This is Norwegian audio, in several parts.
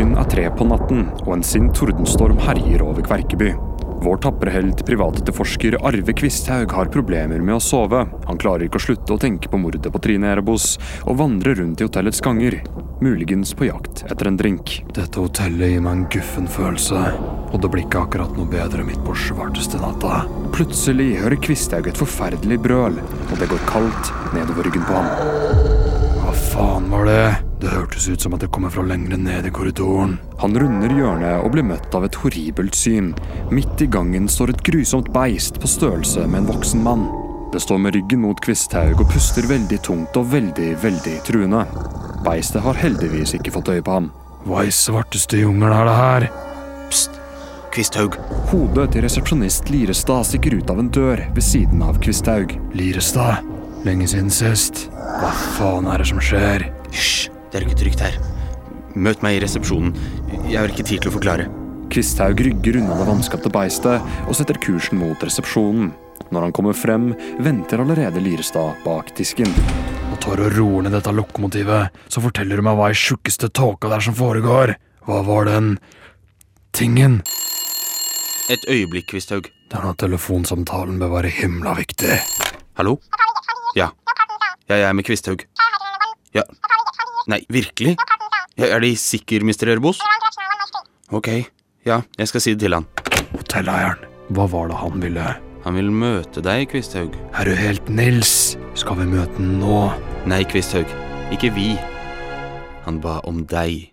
Klokken er tre på natten, og en sint tordenstorm herjer over Kverkeby. Vår tapre helt, privatetterforsker Arve Kvisthaug, har problemer med å sove. Han klarer ikke å slutte å tenke på mordet på Trine Erebos, og vandrer rundt i hotellets ganger. Muligens på jakt etter en drink. Dette hotellet gir meg en guffen følelse, og det blir ikke akkurat noe bedre midt på svarteste natta. Plutselig hører Kvisthaug et forferdelig brøl, og det går kaldt nedover ryggen på ham. Hva faen var det? Det hørtes ut som at det kommer fra lengre ned i korridoren. Han runder hjørnet og blir møtt av et horribelt syn. Midt i gangen står et grusomt beist på størrelse med en voksen mann. Det står med ryggen mot Kvisthaug og puster veldig tungt og veldig, veldig truende. Beistet har heldigvis ikke fått øye på ham. Hva i svarteste jungel er det her? Pst, Kvisthaug. Hodet til resepsjonist Lirestad stikker ut av en dør ved siden av Kvisthaug. Lirestad? Lenge siden sist. Hva faen er det som skjer? Hysj, det er ikke trygt her. Møt meg i resepsjonen. Jeg har ikke tid til å forklare. Kvisthaug rygger unna det vanskapte beistet og setter kursen mot resepsjonen. Når han kommer frem, venter allerede Lirestad bak disken. Nå tar og roer ned dette lokomotivet, så forteller du meg hva i tjukkeste tåka det er som foregår. Hva var den tingen? Et øyeblikk, Kvisthaug. Denne telefonsamtalen bør være himla viktig. Hallo? Ja. Ja, jeg er med Kvisthaug. Ja. Nei, virkelig? Er De sikker, Mr. Ørebos? Ok. Ja, jeg skal si det til han. Hotelleieren, hva var det han ville? Han vil møte deg, Kvisthaug. Er du helt Nils? Skal vi møte den nå? Nei, Kvisthaug. Ikke vi. Han ba om deg.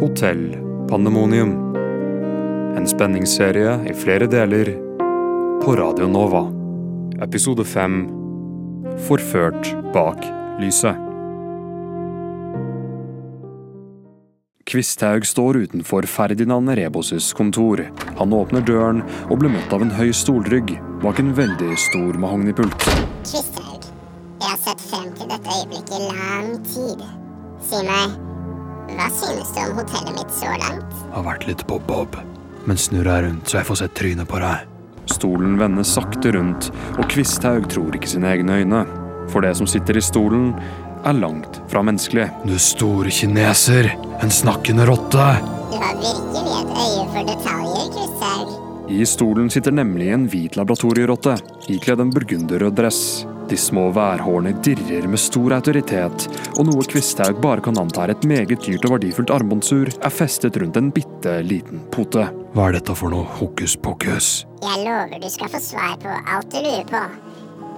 Hotell Pandemonium. En spenningsserie i flere deler på Radio Nova. Episode fem Forført bak lyset. Kvisthaug står utenfor Ferdinand Rebos' kontor. Han åpner døren og blir møtt av en høy stolrygg bak en veldig stor mahognipult. Kvisthaug, jeg har sett frem til dette øyeblikket i lang tid. Si meg, hva synes du om hotellet mitt så langt? Har vært litt bob-bob. Men snurr deg rundt, så jeg får sett trynet på deg. Stolen vender sakte rundt, og Kvisthaug tror ikke sine egne øyne. For det som sitter i stolen, er langt fra menneskelig. Du store kineser! En snakkende rotte! Du har virkelig et øye for detaljer, Kvisthaug. I stolen sitter nemlig en hvit laboratorierotte, ikledd en burgunderrød dress. De små værhårene dirrer med stor autoritet, og noe Kvisthaug bare kan anta er et meget dyrt og verdifullt armbåndsur, er festet rundt en bitte liten pote. Hva er dette for noe hokus pokus? Jeg lover du skal få svar på alt du lurer på.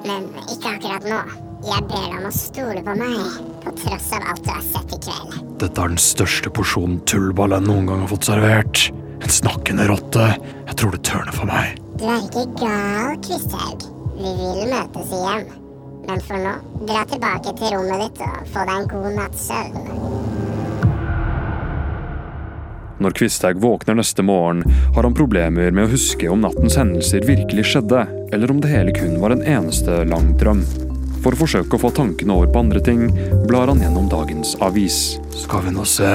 Men ikke akkurat nå. Jeg ber deg om å stole på meg, på tross av alt du har sett i kveld. Dette er den største porsjonen tullball jeg noen gang har fått servert. En snakkende rotte. Jeg tror det tørner for meg. Du er ikke gal, Kvisthaug. Vi vil møtes igjen. Men for nå, dra tilbake til rommet ditt og få deg en god natts søvn. Når Kvisthaug våkner neste morgen, har han problemer med å huske om nattens hendelser virkelig skjedde, eller om det hele kun var en eneste lang drøm. For å forsøke å få tankene over på andre ting, blar han gjennom dagens avis. Skal vi nå se.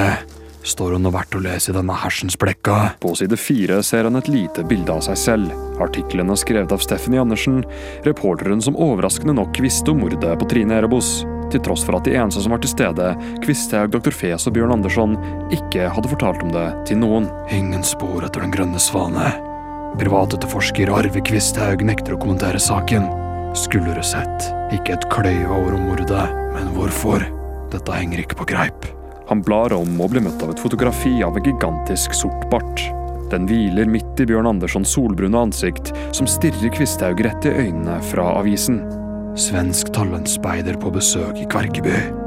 Står det noe verdt å lese i denne hersens blekka? På side fire ser han et lite bilde av seg selv. Artiklene skrevet av Stephanie Andersen, reporteren som overraskende nok visste om mordet på Trine Erebos, til tross for at de eneste som var til stede, Kvisthaug, Dr. Fes og Bjørn Andersson, ikke hadde fortalt om det til noen. Ingen spor etter Den grønne svane. Privatetterforsker Arve Kvisthaug nekter å kommentere saken. Skulle du sett. Ikke et kløyveord om mordet. Men hvorfor? Dette henger ikke på greip. Han blar om og blir møtt av et fotografi av en gigantisk sort bart. Den hviler midt i Bjørn Anderssons solbrune ansikt, som stirrer Kvisthaug rett i øynene fra avisen. Svensk talentspeider på besøk i Kverkeby.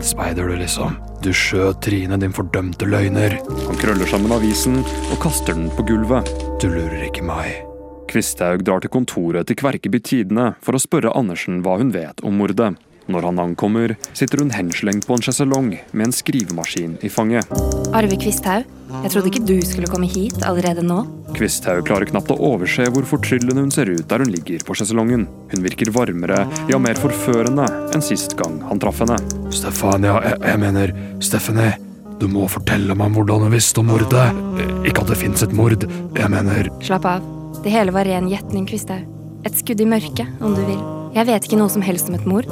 Talentspeider du liksom. Du skjøt Trine, din fordømte løgner. Han krøller sammen avisen og kaster den på gulvet. Du lurer ikke meg. Kvisthaug drar til kontoret til Kverkeby Tidende for å spørre Andersen hva hun vet om mordet. Når han ankommer, sitter hun henslengt på en sjeselong med en skrivemaskin i fanget. Arve Kvisthaug, jeg trodde ikke du skulle komme hit allerede nå. Kvisthaug klarer knapt å overse hvor fortryllende hun ser ut der hun ligger på sjeselongen. Hun virker varmere, ja mer forførende enn sist gang han traff henne. Stefania, jeg, jeg mener Stephanie. Du må fortelle meg hvordan du visste om mordet. Ikke at det fins et mord. Jeg mener Slapp av. Det hele var ren gjetning, Kvisthaug. Et skudd i mørket, om du vil. Jeg vet ikke noe som helst om et mord.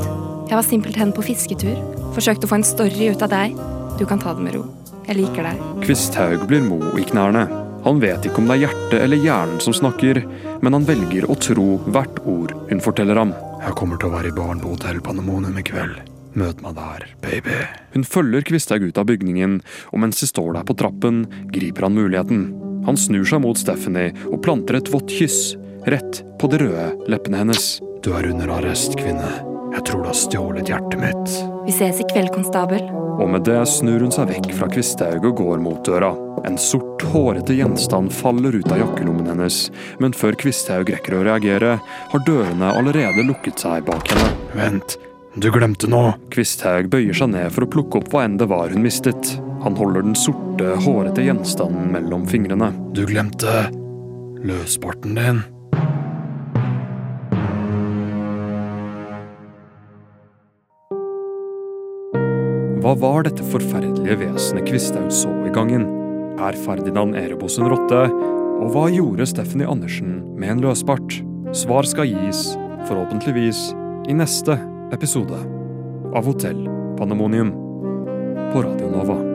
Jeg var simpelthen på fisketur. Forsøkte å få en story ut av deg. Du kan ta det med ro. Jeg liker deg. Kvisthaug blir mo i knærne. Han vet ikke om det er hjertet eller hjernen som snakker, men han velger å tro hvert ord hun forteller ham. Jeg kommer til å være i baren på Hotell Panemonium i kveld. Møt meg der, baby. Hun følger Kvisthaug ut av bygningen, og mens de står der på trappen, griper han muligheten. Han snur seg mot Stephanie og planter et vått kyss, rett på de røde leppene hennes. Du er under arrest, kvinne. Jeg tror du har stjålet hjertet mitt. Vi ses i kveld, konstabel. Og med det snur hun seg vekk fra Kvisthaug og går mot døra. En sort, hårete gjenstand faller ut av jakkelommen hennes, men før Kvisthaug rekker å reagere, har dørene allerede lukket seg bak henne. Vent, du glemte noe. Kvisthaug bøyer seg ned for å plukke opp hva enn det var hun mistet. Han holder den sorte, hårete gjenstanden mellom fingrene. Du glemte løsbarten din. Hva var dette forferdelige vesenet Kvisthaug så i gangen? Er Ferdinand Erebos en rotte? Og hva gjorde Stephanie Andersen med en løsbart? Svar skal gis, forhåpentligvis, i neste episode av Hotell Panemonium på Radio Nova.